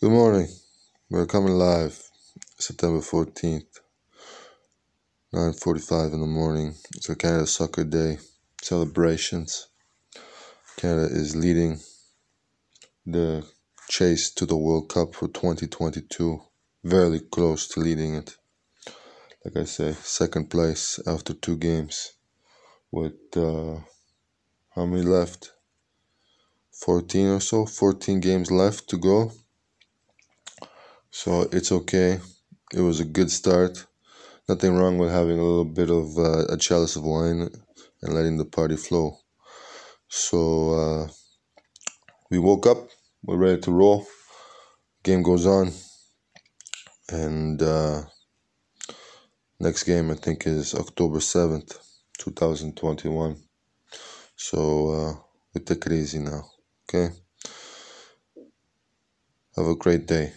Good morning. We're coming live September 14th, 9.45 in the morning. It's a Canada Soccer Day celebrations. Canada is leading the chase to the World Cup for 2022. Very close to leading it. Like I say, second place after two games with uh, how many left? 14 or so, 14 games left to go. So it's okay. It was a good start. Nothing wrong with having a little bit of uh, a chalice of wine and letting the party flow. So uh, we woke up, we're ready to roll. Game goes on, and uh, next game I think is October 7th, 2021. So uh, we take it easy now, okay? Have a great day.